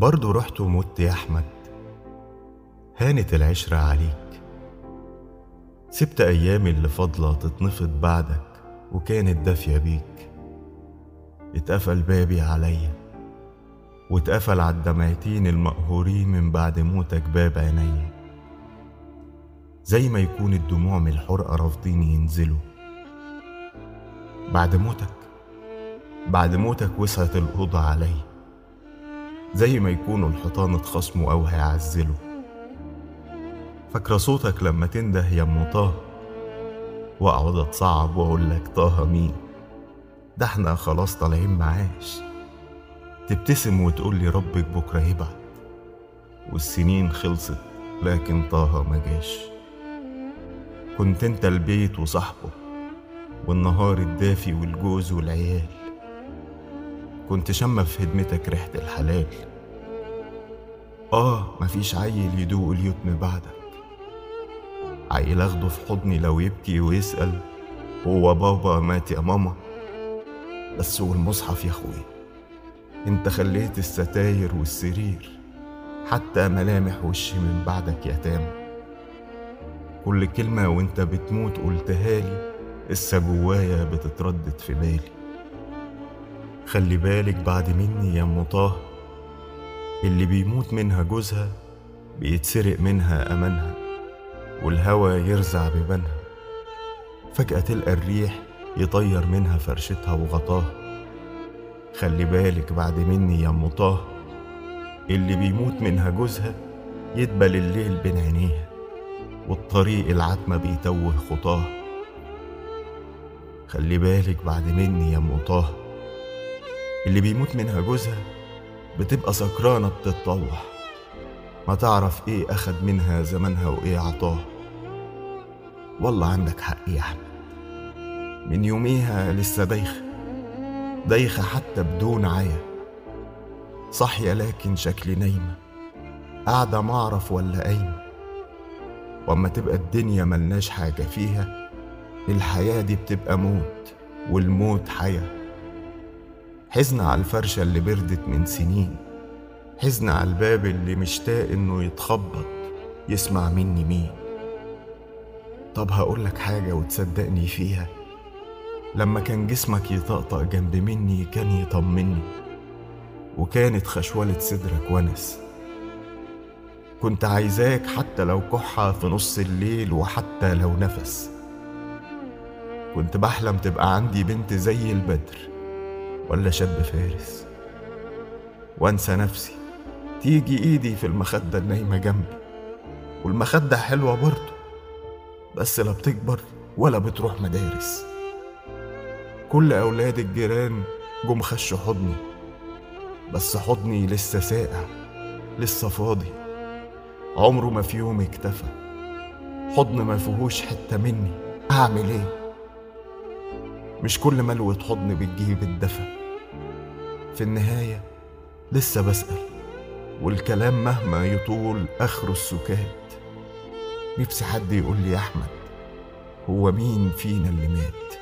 برضه رحت ومت يا أحمد. هانت العشرة عليك. سبت أيامي اللي فاضلة تتنفض بعدك وكانت دافية بيك. اتقفل بابي عليا واتقفل على الدمعتين المقهورين من بعد موتك باب عينيا. زي ما يكون الدموع من الحرقة رافضين ينزلوا. بعد موتك بعد موتك وسعت الأوضة عليا. زي ما يكونوا الحيطان اتخصموا أو هيعزلوا فاكرة صوتك لما تنده يا أم طه؟ وأقعد أتصعب وأقول لك طه مين؟ ده إحنا خلاص طالعين معاش. تبتسم وتقول لي ربك بكرة يبعت والسنين خلصت لكن طه ما جاش. كنت أنت البيت وصاحبه والنهار الدافي والجوز والعيال. كنت شامة في هدمتك ريحة الحلال. آه مفيش عيل يدوق اليتم بعدك. عيل أخده في حضني لو يبكي ويسأل هو بابا مات يا ماما؟ بس والمصحف يا أخويا أنت خليت الستاير والسرير حتى ملامح وشي من بعدك يتامى كل كلمة وأنت بتموت قلتها لي لسه جوايا بتتردد في بالي. خلي بالك بعد مني يا ام طه اللي بيموت منها جوزها بيتسرق منها أمانها والهوى يرزع ببنها فجأة تلقى الريح يطير منها فرشتها وغطاها. خلي بالك بعد مني يا ام طه اللي بيموت منها جوزها يدبل الليل بين عينيها والطريق العتمة بيتوه خطاه خلي بالك بعد مني يا ام طه اللي بيموت منها جوزها بتبقى سكرانة بتتطوح ما تعرف إيه أخد منها زمانها وإيه عطاه. والله عندك حق يا أحمد. من يوميها لسه دايخة. دايخة حتى بدون عيا. صاحية لكن شكلي نايمة. قاعدة معرف ولا قايمة. وأما تبقى الدنيا ملناش حاجة فيها الحياة دي بتبقى موت والموت حياة. حزن على الفرشة اللي بردت من سنين. حزن على الباب اللي مشتاق إنه يتخبط يسمع مني مين. طب هقولك حاجة وتصدقني فيها. لما كان جسمك يطقطق جنب مني كان يطمني. وكانت خشولة صدرك ونس. كنت عايزاك حتى لو كحة في نص الليل وحتى لو نفس. كنت بحلم تبقى عندي بنت زي البدر. ولا شاب فارس. وانسى نفسي. تيجي ايدي في المخدة النايمة جنبي. والمخدة حلوة برضه. بس لا بتكبر ولا بتروح مدارس. كل أولاد الجيران جم خشوا حضني. بس حضني لسه ساقع لسه فاضي. عمره ما في يوم اكتفى. حضن ما فيهوش حتة مني. أعمل إيه؟ مش كل ملوة حضن بتجيب الدفى في النهاية لسه بسأل والكلام مهما يطول آخره السكات. نفسي حد يقول لي يا أحمد هو مين فينا اللي مات؟